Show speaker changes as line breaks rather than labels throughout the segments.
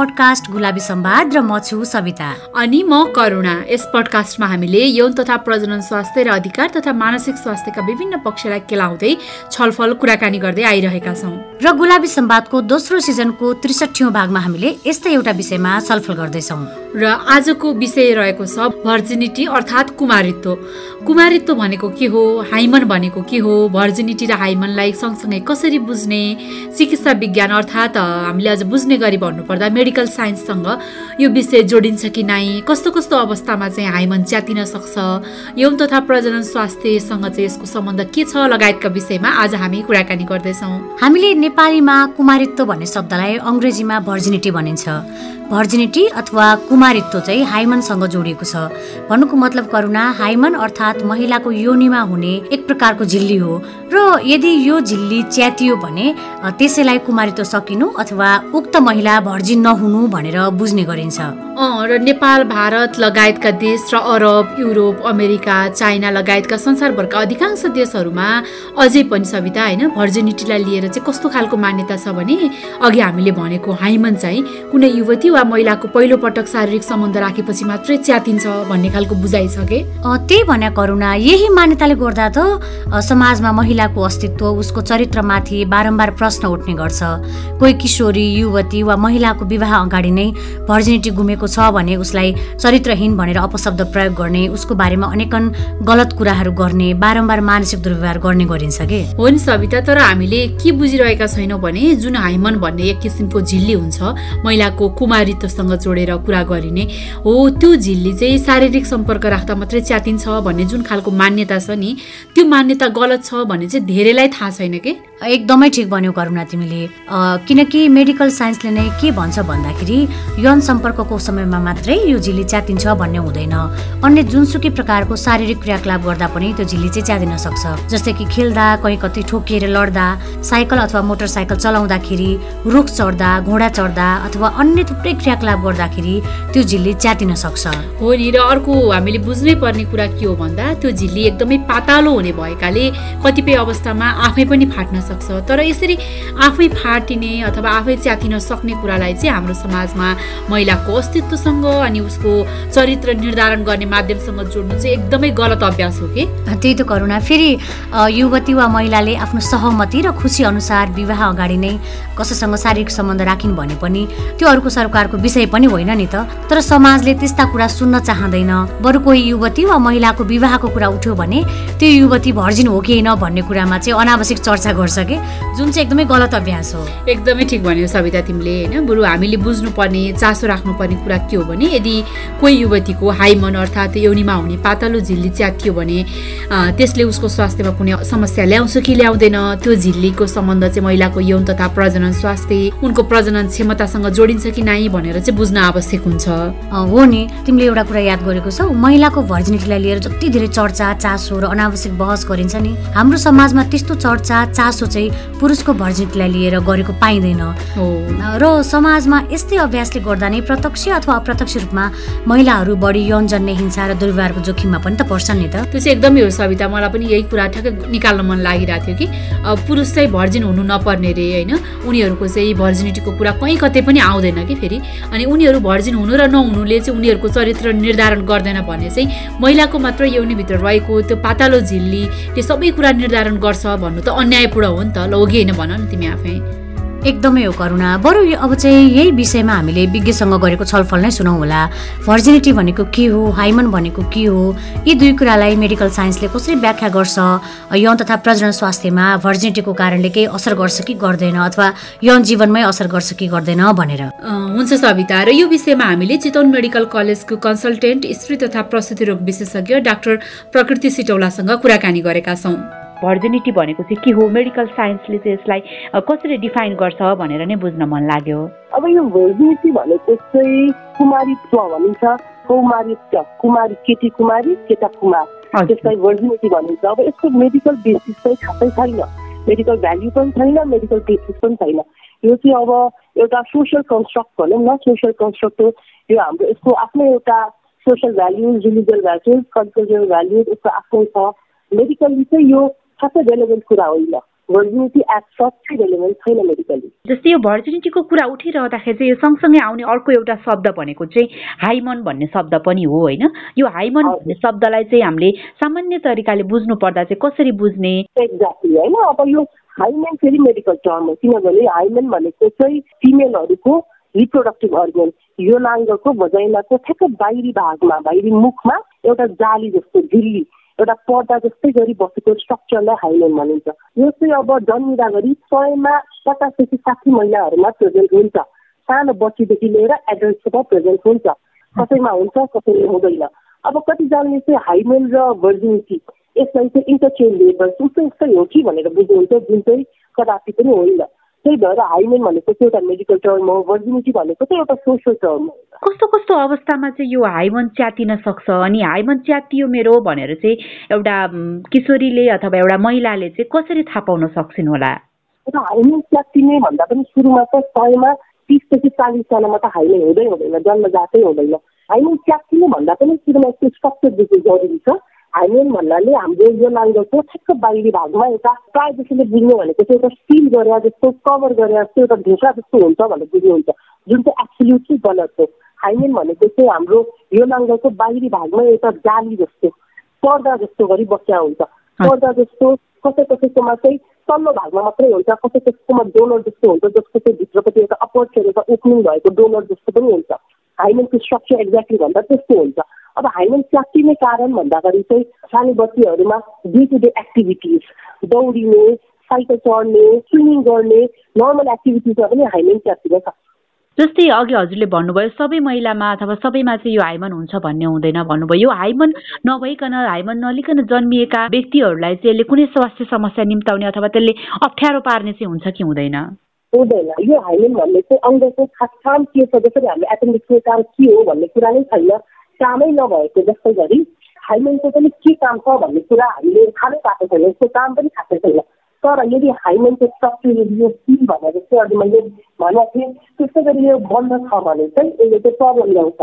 Podcast गुलाबी सम्वाद र म छु सविता।
अनि म करुणा। यस पडकास्टमा हामीले यौन तथा प्रजनन स्वास्थ्य र अधिकार तथा मानसिक स्वास्थ्यका विभिन्न पक्षलाई केलाउँदै छलफल कुराकानी गर्दै आइरहेका छौँ।
र गुलाबी सम्वादको दोस्रो सिजनको त्रिसठी भागमा हामीले यस्तै एउटा विषयमा छलफल गर्दैछौँ।
र आजको विषय रहेको छ भर्जिनिटी अर्थात् कुमारित्व। कुमारित्व भनेको के हो? हाइमन भनेको के हो? भर्जिनिटी र हाइमनलाई सँगसँगै कसरी बुझ्ने? चिकित्सा विज्ञान अर्थात् हामीले अझ बुझ्ने गरी भन्नुपर्दा मेडिकल साइन्ससँग यो विषय जोडिन्छ कि नै कस्तो कस्तो अवस्थामा चाहिँ हाइमन च्यातिन सक्छ? यौन तथा प्रजनन स्वास्थ्यसँग चाहिँ यसको सम्बन्ध के छ लगायतका विषयमा आज हामी कुराकानी गर्दैछौँ।
हामीले नेपालीमा कुमारित्व भन्ने शब्दलाई अङ्ग्रेजीमा भर्जिनिटी भनिन्छ। भर्जिनिटी अथवा कुमारित्व चाहिँ हाइमनसँग जोडिएको छ। भन्नुको मतलब करुणा हाइमन अर्थात् महिलाको योनिमा हुने एक प्रकारको झिल्ली हो र यदि यो झिल्ली च्यातियो भने त्यसैलाई कुमारित्व सकिनु अथवा उक्त महिला भर्जिन नहुनु भनेर बुझ्ने गरिन्छ।
र नेपाल भारत लगायतका देश र अरब युरोप अमेरिका चाइना लगायतका संसारभरका अधिकांश देशहरूमा अझै पनि सविता होइन भर्जिनिटीलाई लिएर चाहिँ कस्तो खालको मान्यता छ भने अघि हामीले भनेको हाइमन चाहिँ कुनै युवती महिलाको पहिलो पटक शारीरिक सम्बन्ध राखेपछि मात्रै च्यातिन्छ भन्ने खालको बुझाइ छ कि?
त्यही भने करुणा। यही मान्यताले गर्दा त समाजमा महिलाको अस्तित्व उसको चरित्रमाथि बारम्बार प्रश्न उठ्ने गर्छ। कोही किशोरी युवती वा महिलाको विवाह अगाडि नै भर्जिनिटी गुमेको छ भने उसलाई चरित्रहीन भनेर अपशब्द प्रयोग गर्ने उसको बारेमा अनेकन गलत कुराहरू गर्ने बारम्बार मानसिक दुर्व्यवहार गर्ने गरिन्छ कि?
हो नि सविता तर हामीले के बुझिरहेका छैनौँ भने जुन हाइमन भन्ने एक किसिमको झिल्ली हुन्छ महिलाको कुमारित्वसँग जोडेर कुरा गरिने। हो त्यो झिल्ली चाहिँ शारीरिक सम्पर्क राख्दा मात्रै च्यातिन्छ भन्ने जुन खालको मान्यता छ नि त्यो मान्यता गलत छ भन्ने चाहिँ धेरैलाई थाहा छैन कि?
एकदमै ठिक भन्यो करुणा तिमीले। किनकि मेडिकल साइन्सले नै के भन्छ भन्दाखेरि यौन सम्पर्कको समयमा मात्रै यो झिल्ली च्यातिन्छ भन्ने हुँदैन। अन्य जुनसुकै प्रकारको शारीरिक क्रियाकलाप गर्दा पनि त्यो झिल्ली चाहिँ च्यातिन सक्छ। जस्तै कि खेल्दा कहीँ कतै ठोकिएर लड्दा साइकल अथवा मोटरसाइकल चलाउँदाखेरि रुख चढ्दा घोडा चढ्दा अथवा अन्य थुप्रै क्रियाकलाप गर्दाखेरि त्यो झिल्ली च्यातिन सक्छ।
हो नि र अर्को हामीले बुझ्नै पर्ने कुरा के हो भन्दा त्यो झिल्ली एकदमै पातालो हुने भएकाले कतिपय अवस्थामा आफै पनि फाट्न सक्छ। तर यसरी आफै फाटिने अथवा आफै च्यातिन सक्ने कुरालाई चाहिँ हाम्रो समाजमा महिलाको अस्तित्व मान्छेसँग अनि उसको चरित्र निर्धारण गर्ने माध्यमसँग जोड्नु चाहिँ एकदमै गलत अभ्यास हो कि?
त्यही त करुणा। फेरि युवती वा महिलाले आफ्नो सहमति र खुसी अनुसार विवाह अगाडि नै कसैसँग शारीरिक सम्बन्ध राखिन् भने पनि त्यो अर्को सरकारको विषय पनि होइन नि त। तर समाजले त्यस्ता कुरा सुन्न चाहँदैन। बरु कोही युवती वा महिलाको विवाहको कुरा उठ्यो भने त्यो युवती भर्जिन हो कि होइन भन्ने कुरामा चाहिँ अनावश्यक चर्चा गर्छ कि? जुन चाहिँ एकदमै गलत अभ्यास हो।
एकदमै ठिक भन्यो सविता तिमीले होइन? बरु हामीले बुझ्नुपर्ने चासो राख्नुपर्ने कुरा के हो भने यदि कोही युवतीको हाइमन अर्थात् यौनीमा हुने पातलो झिल्ली च्यातियो भने त्यसले उसको स्वास्थ्यमा कुनै समस्या ल्याउँछ कि ल्याउँदैन? त्यो झिल्लीको सम्बन्ध चाहिँ महिलाको यौन तथा प्रजनन स्वास्थ्य उनको प्रजनन क्षमतासँग जोडिन्छ कि नै भनेर चाहिँ बुझ्न आवश्यक हुन्छ।
हो नि। तिमीले एउटा कुरा याद गरेको छौ? महिलाको भर्जिनिटीलाई लिएर जति धेरै चर्चा चासो र अनावश्यक बहस गरिन्छ नि हाम्रो समाजमा त्यस्तो चर्चा चासो चाहिँ पुरुषको भर्जिनिटीलाई लिएर गरेको पाइँदैन। र समाजमा यस्तै अभ्यासले गर्दा नै प्रत्यक्ष अथवा अप्रत्यक्ष रूपमा महिलाहरू बढी यौन जन्ने हिंसा र दुर्व्यवहारको जोखिममा पनि त पर्छन् नि त।
त्यो चाहिँ एकदमै हो सविता मलाई पनि यही कुरा ठ्याक्कै निकाल्न मन लागिरहेको थियो कि पुरुष चाहिँ भर्जिन हुनु नपर्ने रे होइन? उनीहरूको चाहिँ भर्जिनिटीको कुरा कहीँ कतै पनि आउँदैन कि फेरि? अनि उनीहरू भर्जिन हुनु र नहुनुले चाहिँ उनीहरूको चरित्र निर्धारण गर्दैन भने चाहिँ महिलाको मात्र यौनीभित्र रहेको त्यो पातालो झिल्लीले सबै कुरा निर्धारण गर्छ भन्नु त अन्यायपूर्ण हो नि त लोगी होइन भन न तिमी आफै।
एकदमै हो करुणा। बरु अब चाहिँ यही विषयमा हामीले विज्ञसँग गरेको छलफल नै सुनौँ होला। भर्जिनिटी भनेको के हो हाइमन भनेको के हो यी दुई कुरालाई मेडिकल साइन्सले कसरी व्याख्या गर्छ यौन तथा प्रजनन स्वास्थ्यमा भर्जिनिटीको कारणले केही असर गर्छ कि गर्दैन अथवा यौन जीवनमै असर गर्छ कि गर्दैन भनेर।
हुन्छ सविता र यो विषयमा हामीले चितवन मेडिकल कलेजको कन्सल्टेन्ट स्त्री तथा प्रसुति रोग विशेषज्ञ डाक्टर प्रकृति सिटौलासँग कुराकानी गरेका छौँ। भर्जिनिटी भनेको चाहिँ के हो? मेडिकल साइन्सले चाहिँ यसलाई कसरी डिफाइन गर्छ भनेर नै बुझ्न मन लाग्यो।
अब यो भर्जिनिटी भनेको चाहिँ कुमारित्व भनिन्छ। कौमारित्व कुमारी केटी कुमारी केटा कुमार। त्यसलाई भर्जिनिटी भनिन्छ। अब यसको मेडिकल बेसिस चाहिँ खासै छैन। मेडिकल भ्याल्यु पनि छैन मेडिकल बेसिस पनि छैन। यो चाहिँ अब एउटा सोसियल कन्स्ट्रक्ट भनौँ न। सोसियल कन्स्ट्रक्ट हो। यो हाम्रो यसको आफ्नै एउटा social values religious values cultural values यसको आफ्नै छ। मेडिकली चाहिँ यो खासै रेलेभेन्ट कुरा होइन। भर्जिनिटी एज सच चाहिँ रेलेभेन्ट छैन मेडिकली
जस्तै यो भर्जिनिटीको कुरा उठिरहँदाखेरि चाहिँ यो सँगसँगै आउने अर्को एउटा शब्द भनेको चाहिँ हाइमन भन्ने शब्द पनि हो होइन। यो हाइमन भन्ने शब्दलाई चाहिँ हामीले सामान्य तरिकाले बुझ्नु पर्दा चाहिँ कसरी बुझ्ने?
एक्ज्याक्टली होइन। अब यो हाइमेन फेरि मेडिकल टर्म हो। किनभने हाइमेन भनेको चाहिँ फिमेलहरूको रिप्रोडक्टिभ अर्गन यो नाङ्गको भजाइनाको ठ्याक्क बाहिरी भागमा बाहिरी मुखमा एउटा जाली जस्तो झिल्ली एउटा पर्दा जस्तै गरी बसेको स्ट्रक्चरलाई हाइमेन भनिन्छ यो चाहिँ अब जन्मिँदाखेरि सयमा पचासदेखि साठी महिनाहरूमा प्रेजेन्ट हुन्छ। सानो बच्चीदेखि लिएर एडल्टसम्म प्रेजेन्ट हुन्छ। कसैमा हुन्छ कसैमा हुँदैन। अब कतिजनाले चाहिँ हाइमेन र भर्जिनिटी यसलाई चाहिँ इन्टरचेन्जेबल उस्तै उस्तै हो कि भनेर बुझ्नुहुन्छ जुन चाहिँ कदापि पनि होइन। त्यही भएर हाइमेन भनेको चाहिँ एउटा मेडिकल टर्म हो भर्जिनिटी भनेको चाहिँ एउटा सोसियल टर्म हो।
कस्तो कस्तो अवस्थामा चाहिँ यो हाइमन च्यातिन सक्छ? अनि हाइमन च्यातियो मेरो भनेर चाहिँ एउटा किशोरीले अथवा एउटा महिलाले चाहिँ कसरी थाहा पाउन सक्छन् होला?
हाइमेन च्यातिने भन्दा पनि सुरुमा त सयमा तिसदेखि चालिसजनामा त हाइमेन हुँदै हुँदैन जन्मजातै हुँदैन। हाइमेन च्यातिने भन्दा पनि सुरुमा यसको स्ट्रक्चर देखि जरुरी छ। हाइमेन भन्नाले हाम्रो यो नाङ्गलको ठ्याक्क बाहिरी भागमा एउटा प्रायः जसोले बुझ्नु भनेको चाहिँ एउटा सिल गरे जस्तो कभर गरे जस्तो एउटा ढोका जस्तो हुन्छ भनेर बुझ्नुहुन्छ। जुन चाहिँ एक्सुल्युटली गलत हो। हाइमेन भनेको चाहिँ हाम्रो यो नाङ्गलको बाहिरी भागमा एउटा जाली जस्तो पर्दा जस्तो गरी बस्या हुन्छ। पर्दा जस्तो कसै कसैकोमा चाहिँ तल्लो भागमा मात्रै हुन्छ कसै कसैकोमा डोनर जस्तो हुन्छ जसको चाहिँ भित्रपट्टि एउटा अपर्चर एउटा ओपनिङ भएको डोनर जस्तो पनि हुन्छ। हाइमेनको स्ट्रक्चर एक्ज्याक्टली भन्दा त्यस्तो हुन्छ। अब हाइमेन च्यातिने कारण भन्दाखेरि चाहिँ सानो बच्चीहरूमा डे टु डे एक्टिभिटिज दौडिने साइकल चढ्ने स्विमिङ गर्ने नर्मल एक्टिभिटिजमा पनि हाइमेन च्यातिन सक्छ
जस्तै अघि हजुरले भन्नुभयो सबै महिलामा अथवा सबैमा चाहिँ यो हाइमन हुन्छ भन्ने हुँदैन भन्नुभयो। यो हाइमन नभइकन हाइमन नलिकन जन्मिएका व्यक्तिहरूलाई चाहिँ यसले कुनै स्वास्थ्य समस्या निम्ताउने अथवा त्यसले अप्ठ्यारो पार्ने चाहिँ हुन्छ कि हुँदैन?
हुँदैन। यो हाइमेन भन्ने चाहिँ अङ्गको खास काम के छ जसरी हामीले एपेन्डिक्सको काम के हो भन्ने कुरा नै छैन। कामै नभएको जस्तै गरी हाइमेनको पनि के काम छ भन्ने कुरा हामीले थाहै पाएको छैन। यसको काम पनि थाहा छैन। तर यदि हाइमेनको स्ट्रक्चर यदि यो सिल भनेर चाहिँ अघि मैले भनेको थिएँ त्यस्तै गरी यो बन्द छ भने चाहिँ यसले चाहिँ प्रब्लम ल्याउँछ।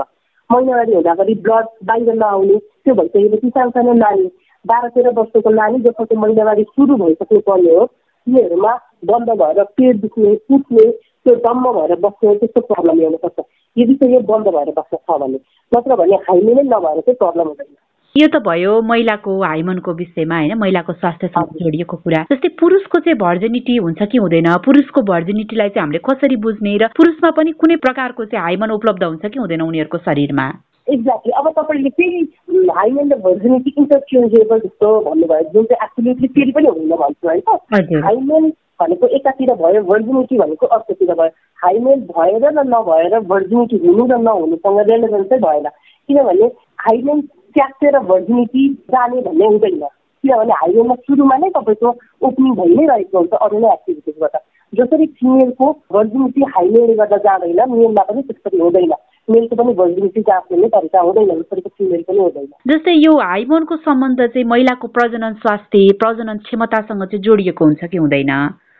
महिनावारी हुँदाखेरि ब्लड बाहिर नआउने त्यो भइसकेपछि सानो नानी बाह्र तेह्र वर्षको नानी जसको चाहिँ महिनावारी सुरु भइसक्नु पर्ने हो तिनीहरूमा बन्द भएर पेट दुख्ने उठ्ने त्यो डम्म भएर बस्ने त्यस्तो प्रब्लम ल्याउनु सक्छ यदि चाहिँ यो बन्द भएर बस्छ छ भने नत्र भने हाइमेनै नभएर चाहिँ प्रब्लम हुँदैन।
यो त भयो महिलाको हाइमनको विषयमा होइन महिलाको स्वास्थ्यसँग जोडिएको कुरा। जस्तै पुरुषको चाहिँ भर्जिनिटी हुन्छ कि हुँदैन? पुरुषको भर्जिनिटीलाई चाहिँ हामीले कसरी बुझ्ने र पुरुषमा पनि कुनै प्रकारको चाहिँ हाइमन उपलब्ध हुन्छ कि हुँदैन उनीहरूको शरीरमा?
एक्ज्याक्टली अब तपाईँले फेरि हाइमेन र भर्जिनिटी इन्टरचेन्जेबल जस्तो भन्नुभयो जुन चाहिँ एब्सोल्युटली फेरि पनि हुँदैन भन्छु होइन। हाइमेन भनेको एकातिर भयो भर्जिनिटी भनेको अर्कोतिर भयो। हाइमेन भएर र नभएर भर्जिनिटी हुनु र नहुनुसँग रेलेभेन्सै भएन। किनभने हाइमेन च्यासेर भर्जिनिटी जाने भन्ने हुँदैन। किनभने हाइमेनमा सुरुमा नै तपाईँको ओपनिङ भइ नै रहेको हुन्छ अरू नै एक्टिभिटिजबाट जसरी फिमेलको भर्जिनिटी हाइमेनले गर्दा जाँदैन मेलमा पनि त्यसरी हुँदैन। मेलको पनि भर्जिनिटी जाँच्ने तरिका हुँदैन जसरी फिमेल पनि हुँदैन।
जस्तै यो हाइमोनको सम्बन्ध चाहिँ महिलाको प्रजनन स्वास्थ्य प्रजनन क्षमतासँग चाहिँ जोडिएको हुन्छ कि हुँदैन?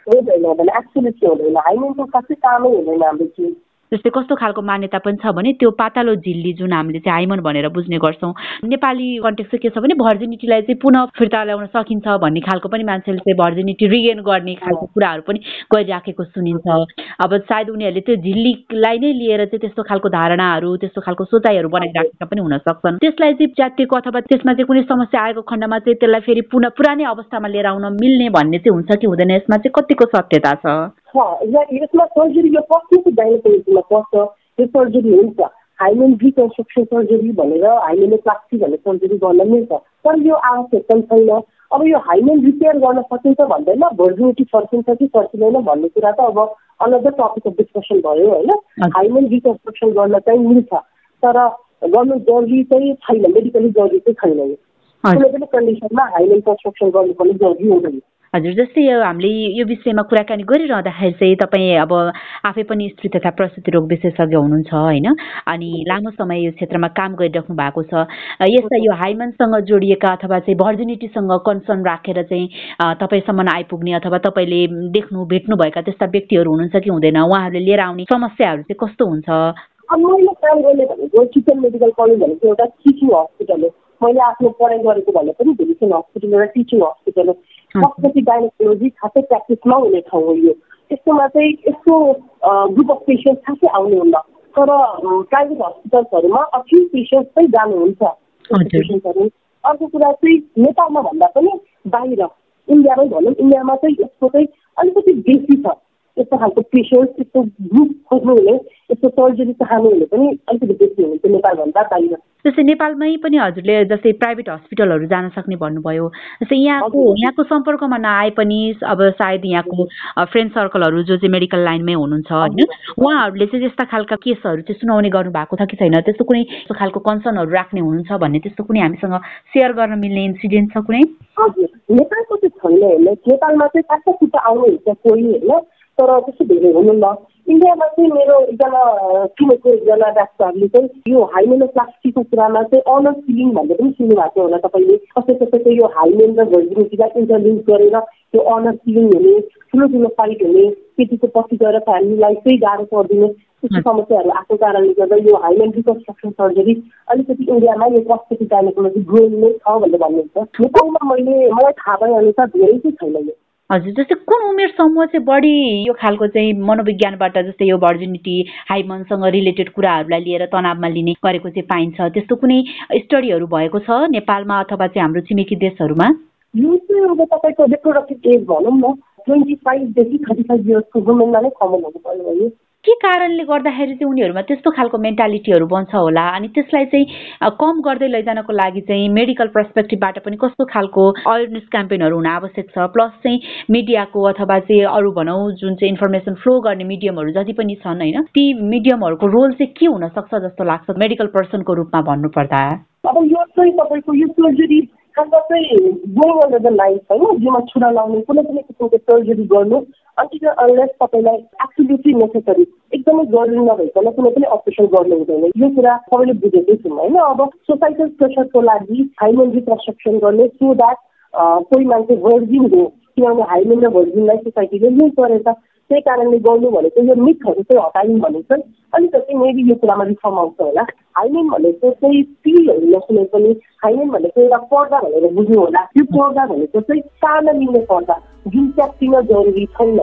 हुँदैन हुँदैन एक्चुली हुँदैन। हाइमेनको खासै कामै हुँदैन हाम्रो चिज
जस्तै कस्तो खालको मान्यता पनि छ भने त्यो पातालो झिल्ली जुन हामीले चाहिँ हाइमन भनेर बुझ्ने गर्छौँ। नेपाली कन्टेक्स्ट चाहिँ के छ भने भर्जिनिटीलाई चाहिँ पुनः फिर्ता ल्याउन सकिन्छ भन्ने खालको पनि मान्छेले चाहिँ भर्जिनिटी रिगेन गर्ने खालको कुराहरू पनि गरिराखेको सुनिन्छ। अब सायद उनीहरूले त्यो झिल्लीलाई नै लिएर चाहिँ त्यस्तो खालको धारणाहरू त्यस्तो खालको सोचाइहरू बनाइराखेका पनि हुन सक्छन् त्यसलाई चाहिँ च्यातिएको अथवा त्यसमा चाहिँ कुनै समस्या आएको खण्डमा चाहिँ त्यसलाई फेरि पुनः पुरानै अवस्थामा लिएर आउन मिल्ने भन्ने चाहिँ हुन्छ कि हुँदैन यसमा चाहिँ कतिको सत्यता छ।
यसमा सर्जरी यो पस्ने गाइनोकोलोजीमा पर्छ यो सर्जरी हुन्छ हाइमेन रिकन्स्ट्रक्सन सर्जरी भनेर हाइमेनोप्लास्टी भन्ने सर्जरी गर्न मिल्छ तर यो आवश्यक पनि छैन अब यो हाइमेन रिपेयर गर्न सकिन्छ भन्दैन भर्जिनिटी फर्किन्छ कि फर्किँदैन भन्ने कुरा त अब अनदर टपिक अफ डिस्कसन भयो होइन हाइमेन रिकन्स्ट्रक्सन गर्न चाहिँ मिल्छ तर गर्नु जरुरी चाहिँ छैन मेडिकली जरुरी चाहिँ छैन कुनै पनि कन्डिसनमा कन्स्ट्रक्सन गर्नुपर्ने जरुरी हुँदैन।
हजुर जस्तै यो हामीले यो विषयमा कुराकानी गरिरहँदाखेरि चाहिँ तपाईँ अब आफै पनि स्त्री तथा प्रसुति रोग विशेषज्ञ हुनुहुन्छ होइन? अनि लामो समय यो क्षेत्रमा काम गरिराख्नु भएको छ। यस्ता यो हाइमनसँग जोडिएका अथवा चाहिँ भर्जिनिटीसँग कन्सर्न राखेर चाहिँ तपाईँसम्म आइपुग्ने अथवा तपाईँले देख्नु भेट्नुभएका त्यस्ता व्यक्तिहरू हुनुहुन्छ कि हुँदैन? उहाँहरूले लिएर आउने समस्याहरू चाहिँ कस्तो हुन्छ?
अब मैले काम गर्ने भनेको किचन मेडिकल कलेज भनेको एउटा टिचिङ हस्पिटल हो। मैले आफ्नो पढाइ गरेको भने पनि भिलिसन हस्पिटल एउटा टिचिङ हस्पिटल हो। कस्मेटिक गाइनोकोलोजी खासै प्र्याक्टिस नहुने ठाउँ हो यो। यस्तोमा चाहिँ यस्तो ग्रुप अफ पेसेन्ट खासै आउनुहुन्न। तर प्राइभेट हस्पिटल्सहरूमा अफ्यु पेसेन्ट चाहिँ जानुहुन्छ। पेसेन्टहरू अर्को कुरा चाहिँ नेपालमा भन्दा पनि बाहिर। इन्डियामै भनौँ इन्डियामा चाहिँ यसको चाहिँ अलिकति बेसी छ। यस्तो खालको पेसेन्ट त्यस्तो ग्रुप खोज्नुहुने यस्तो सर्जरी चाहनुहुने पनि अलिकति बेसी हुनुहुन्छ नेपालभन्दा बाहिर।
जस्तै नेपालमै पनि हजुरले जस्तै प्राइभेट हस्पिटलहरू जान सक्ने भन्नुभयो। जस्तै यहाँको यहाँको सम्पर्कमा नआए पनि अब सायद यहाँको फ्रेन्ड सर्कलहरू जो चाहिँ मेडिकल लाइनमै हुनुहुन्छ होइन उहाँहरूले चाहिँ त्यस्ता खालका केसहरू चाहिँ सुनाउने गर्नु भएको छ कि छैन? त्यस्तो कुनै खालको कन्सर्नहरू राख्ने हुनुहुन्छ भन्ने त्यस्तो कुनै हामीसँग सेयर गर्न मिल्ने इन्सिडेन्ट छ कुनै?
हजुर। नेपालको चाहिँ छैन होइन नेपालमा चाहिँ आउनुहुन्छ कोही होइन? तर त्यस्तो धेरै हुनुहुन्न। इन्डियामा चाहिँ मेरो एकजना चिनेको एकजना डाक्टरहरूले चाहिँ यो हाइमेनोप्लास्टीको कुरामा चाहिँ अनर फिलिङ भन्ने पनि सुन्नुभएको थियो होला तपाईँले। कसै कसैको यो हाइमेन र भर्जिनिटीलाई इन्टरलिङ्क गरेर त्यो अनर फिलिङ हुने ठुलो ठुलो फाइट हुने केटीको पछि गएर फ्यामिलीलाई चाहिँ गाह्रो परिदिने त्यस्तो समस्याहरू आएको कारणले गर्दा यो हाइमेन रिकन्स्ट्रक्सन सर्जरी अलिकति इन्डियामा यो कस्मेटिक गाइनोकोलोजी ग्रोइङ नै छ भनेर भन्नुहुन्छ। नेपालमा मैले मलाई थाहा भए अनुसार धेरै चाहिँ छैन यो।
हजुर जस्तै कुन उमेर समूह चाहिँ बढी यो खालको चाहिँ मनोविज्ञानबाट जस्तै यो भर्जिनिटी हाइमनसँग रिलेटेड कुराहरूलाई लिएर तनावमा लिने गरेको चाहिँ पाइन्छ। त्यस्तो कुनै स्टडीहरू भएको छ नेपालमा अथवा चाहिँ हाम्रो छिमेकी देशहरूमा?
चाहिँ अब तपाईँको रिप्रोडक्टिभ एज भनौँ न ट्वेन्टी फाइभदेखि थर्टी फाइभ इयर्सको वुमेनमा नै कमन हुनु पर्यो
के कारणले गर्दाखेरि चाहिँ उनीहरूमा त्यस्तो खालको मेन्टालिटीहरू बन्छ होला? अनि त्यसलाई चाहिँ कम गर्दै लैजानको लागि चाहिँ मेडिकल पर्सपेक्टिभबाट पनि कस्तो खालको अवेरनेस क्याम्पेनहरू हुन आवश्यक छ? प्लस चाहिँ मिडियाको अथवा चाहिँ अरू भनौँ जुन चाहिँ इन्फर्मेसन फ्लो गर्ने मिडियमहरू जति पनि छन् होइन ती मिडियमहरूको रोल चाहिँ के हुनसक्छ जस्तो लाग्छ मेडिकल पर्सनको रूपमा भन्नुपर्दा?
अब यो चाहिँ तपाईँको यो सर्जरी खासमा चाहिँ गोइङ अन्डर द लाइफ होइन जिउमा छुरा लाउने कुनै पनि किसिमको सर्जरी गर्नु अन्तिम अनलेस तपाईँलाई एब्सोल्युटली नेसेसरी एकदमै जरुरी नभइकन कुनै पनि अपरेसन गर्नु हुँदैन। यो कुरा सबैले बुझेकै छौँ होइन। अब सोसाइटल प्रेसरको लागि हाइमेन रिकन्स्ट्रक्सन गर्ने सो द्याट कोही मान्छे भर्जिन हो किनभने हाइमेन र भर्जिनलाई सोसाइटीले लिङ्क गरेछ। त्यही कारणले गर्नु भनेको यो मिथहरू चाहिँ हटायौँ भने चाहिँ अलिकति मेबी यो कुरामा रिफर्म आउँछ होला। हाइमेन भनेको चाहिँ पिलहरू नसुने पनि। हाइमेन भनेको एउटा पर्दा भनेर बुझ्नु होला। त्यो पर्दा भनेको चाहिँ सानो लिने पर्दा जुन च्याप्टिन जरुरी छैन।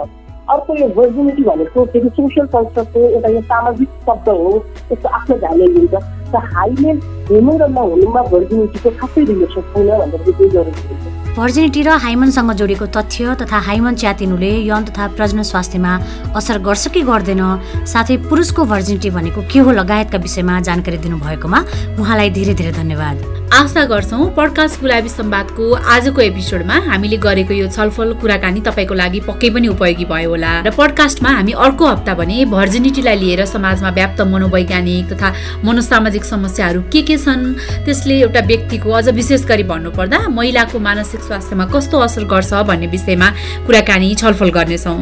अर्को यो भर्जिनिटी भनेको फेरि सोसियल कन्सेप्ट हो एउटा यो सामाजिक शब्द हो त्यसको आफ्नो ध्यानले लिन्छ र हाइमेन हुनु र नहुनुमा भर्जिनिटीको खासै रिलेसन छैन भनेर बुझ्नु जरुरी हुन्छ।
भर्जिनिटी र हाइमनसँग जोडिएको तथ्य तथा हाइमन च्यातिनुले यौन तथा प्रजन स्वास्थ्यमा असर गर्छ कि गर्दैन? साथै पुरुषको भर्जिनिटी भनेको के हो लगायतका विषयमा जानकारी दिनुभएकोमा उहाँलाई धेरै धेरै धन्यवाद।
आशा गर्छौँ पडकास्ट गुलाबी सम्वादको आजको एपिसोडमा हामीले गरेको यो छलफल कुराकानी तपाईँको लागि पक्कै पनि उपयोगी भयो होला। र पडकास्टमा हामी अर्को हप्ता भने भर्जिनिटीलाई लिएर समाजमा व्याप्त मनोवैज्ञानिक तथा मनोसामाजिक समस्याहरू के के छन् त्यसले एउटा व्यक्तिको अझ विशेष गरी भन्नुपर्दा महिलाको मानसिक स्वास्थ्यमा कस्तो असर गर्छ भन्ने विषयमा कुराकानी छलफल गर्नेछौँ।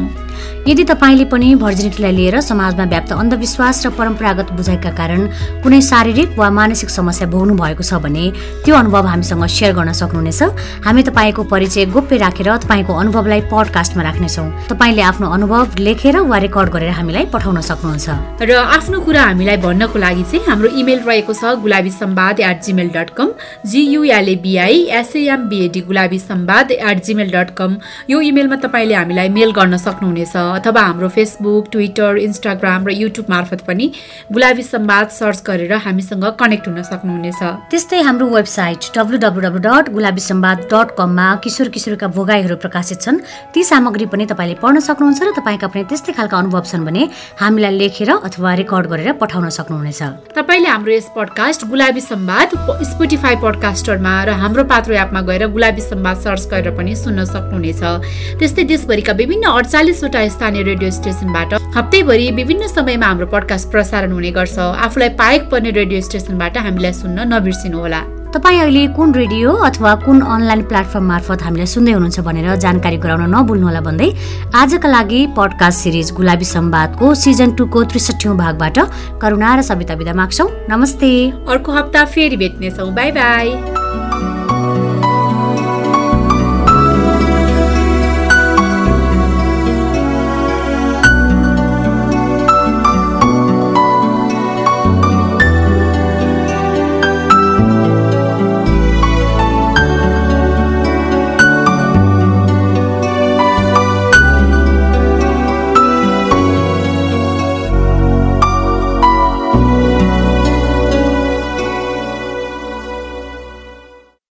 यदि तपाईँले पनि भर्जिनिटीलाई लिएर समाजमा व्याप्त अन्धविश्वास र परम्परागत बुझाइका कारण कुनै शारीरिक वा मानसिक समस्या भोग्नु भएको छ भने त्यो अनुभव हामीसँग सेयर गर्न सक्नुहुनेछ। हामी तपाईँको परिचय गोप्य राखेर तपाईँको अनुभवलाई पडकास्टमा राख्नेछौँ। तपाईँले आफ्नो अनुभव लेखेर वा रेकर्ड गरेर हामीलाई पठाउन सक्नुहुन्छ।
र आफ्नो कुरा हामीलाई भन्नको लागि चाहिँ हाम्रो इमेल रहेको छ Gulabi Sambad at Gmail dot com G U L A B I S A M B A D Gulabi Sambad at Gmail dot com यो इमेलमा तपाईँले हामीलाई मेल गर्न सक्नुहुनेछ। अथवा हाम्रो फेसबुक ट्विटर इन्स्टाग्राम र युट्युब मार्फत पनि गुलाबी सम्वाद सर्च गरेर हामीसँग कनेक्ट हुन सक्नुहुनेछ।
त्यस्तै हाम्रो website W W W dot Gulabi Sambad dot कममा किशोर किशोरका भोगाईहरू प्रकाशित छन्। ती सामग्री पनि तपाईँले पढ्न सक्नुहुन्छ र तपाईँका पनि त्यस्तै खालका अनुभव छन् भने हामीलाई लेखेर अथवा रेकर्ड गरेर पठाउन सक्नुहुनेछ।
तपाईँले हाम्रो यस पडकास्ट गुलाबी सम्वाद स्पोटिफाई पडकास्टरमा र हाम्रो पात्रो एपमा गएर गुलाबी सम्वाद सर्च गरेर पनि सुन्न सक्नुहुनेछ। त्यस्तै देशभरिका विभिन्न अडचालिसवटा स्थानीय रेडियो स्टेसनबाट हप्तैभरि विभिन्न समयमा हाम्रो पडकास्ट प्रसारण हुने गर्छ। आफूलाई पाएक पर्ने रेडियो स्टेसनबाट हामीलाई सुन्न नबिर्सिनुहोला।
तपाईँ अहिले कुन रेडियो अथवा कुन अनलाइन प्लेटफर्म मार्फत हामीलाई सुन्दै हुनुहुन्छ भनेर जानकारी गराउन नभुल्नुहोला भन्दै आजका लागि पडकास्ट सिरिज गुलाबी सम्वादको सिजन टूको त्रिसठी भागबाट करुणा र सविता विदा माग्छौ। नमस्ते।
अर्को हप्ता फेरि भेट्नेछौँ। By by.